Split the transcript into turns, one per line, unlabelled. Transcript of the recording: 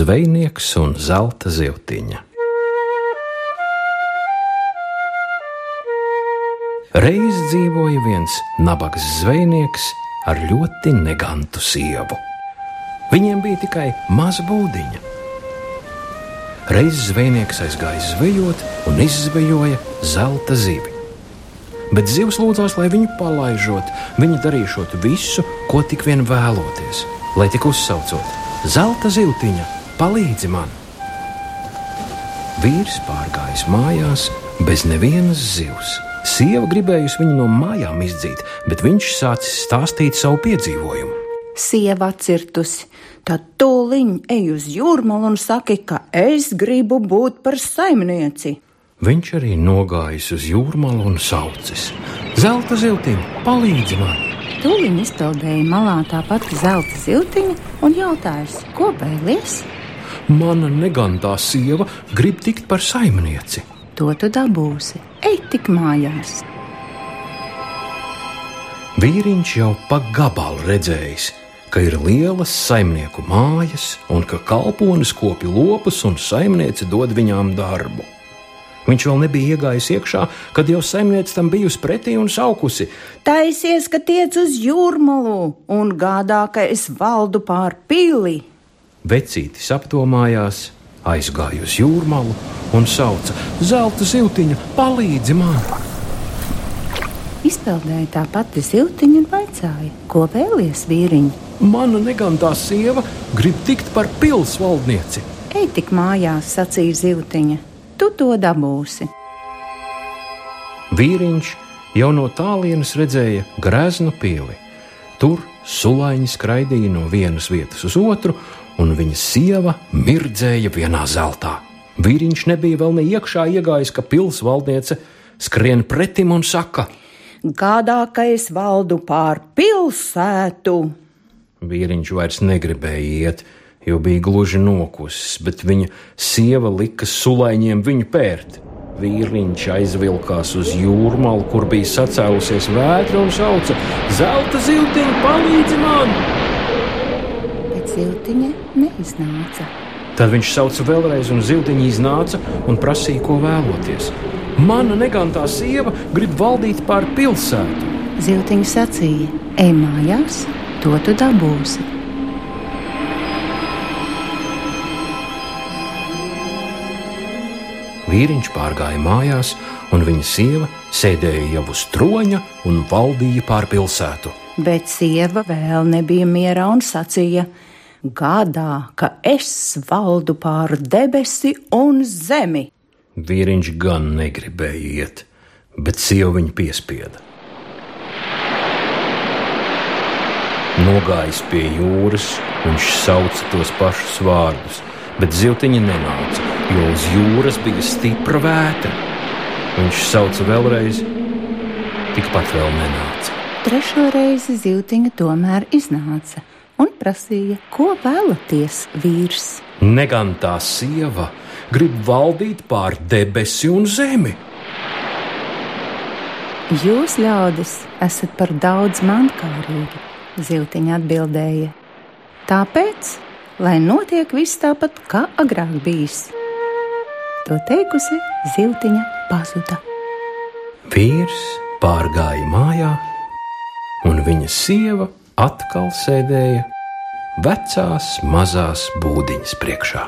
zvejnieks un zelta zivtiņa. Reiz dzīvoja viens nabaga zvejnieks ar ļoti negantu sievu. Viņiem bija tikai maza būdiņa. Reiz zvejnieks aizgāja zvejot un izzvejoja zelta zivi. Bet zivs lūdzās, lai viņu palaižot, viņi darīšot visu, ko tik vien vēloties, lai tik uzsaucot: Zelta zivtiņa, palīdzi man! Vīrs pārgājis mājās bez nevienas zivs. Sieva gribējusi viņu no mājām izdzīt, bet viņš sācis stāstīt savu piedzīvojumu.
Sieva atcirtusi, tad tūliņ ej uz jūrmalu un saki, ka es gribu būt par saimnieci.
Viņš arī nogājis uz jūrmalu un saucis: Zelta ziltiņa, palīdzi man!
Tūliņ izpeldēja malā tā pati zelta ziltiņa un jautājis, ko vēlies?
Mana negantā sieva grib tikt par saimnieci.
To tu dabūsi, ej tik mājās.
Vīriņš jau pa gabalu redzējis, ka ir lielas saimnieku mājas un ka kalponis kopi lopus un saimniece dod viņām darbu. Viņš vēl nebija iegājis iekšā, kad jau saimniece tam bijusi pretī un saukusi:
Taisies, ka tiec uz jūrmalu un gādā, ka es valdu pār pili.
Vecītis apdomājās, aizgāja uz jūrmalu un sauca: Zelta ziltiņa, palīdzi man!
Izpeldēja tā pati ziltiņa un vaicāja, ko vēlies vīriņi.
Mana negantā sieva grib tikt par pilsvaldnieci.
Ej tik mājās, sacīja ziltiņa, tu to dabūsi.
Vīriņš jau no tālienes redzēja greznu pili. Tur sulaiņi skraidīja no vienas vietas uz otru, un viņa sieva mirdzēja vienā zeltā. Vīriņš nebija vēl ne iekšā iegājis, ka pilsvaldniece skrien pretim un saka:
Gādā, ka es valdu pār pilsētu.
Vīriņš vairs negribēja iet, jo bija gluži nokusis, bet viņa sieva lika sulaiņiem viņu pērt. Vīriņš aizvilkās uz jūrmālu, kur bija sacēlusies vētra un sauca: Zelta ziltiņa, palīdzi man!
Ziltiņa neiznāca.
Tad viņš sauca vēlreiz, un ziltiņa iznāca un prasīja, ko vēloties. Mana negantā sieva grib valdīt pār pilsētu.
Ziltiņa sacīja: Ej mājās, to tu dabūsi.
Vīriņš pārgāja mājās, un viņa sieva sēdēja jau uz troņa un valdīja pār pilsētu.
Bet sieva vēl nebija mierā un sacīja: Gādā, ka es valdu pār debesi un zemi.
Vīriņš gan negribēja iet, bet sieva viņu piespieda. Nogājis pie jūras, viņš sauca tos pašus vārdus, bet zivtiņa nenāca, jo uz jūras bija stipra vētra. Viņš sauca vēlreiz, tikpat vēl nenāca.
Trešo reizi zivtiņa tomēr iznāca un prasīja, ko vēlaties, vīrs.
Negantā sieva grib valdīt pār debesi un zemi.
Jūs, ļaudis, esat par daudz mankārīgi, ziltiņa atbildēja. Tāpēc, lai notiek viss tāpat, kā agrāk bijis. To teikusi, ziltiņa pazuda.
Vīrs pārgāja mājā, un viņa sieva atkal sēdēja vecās mazās būdiņas priekšā.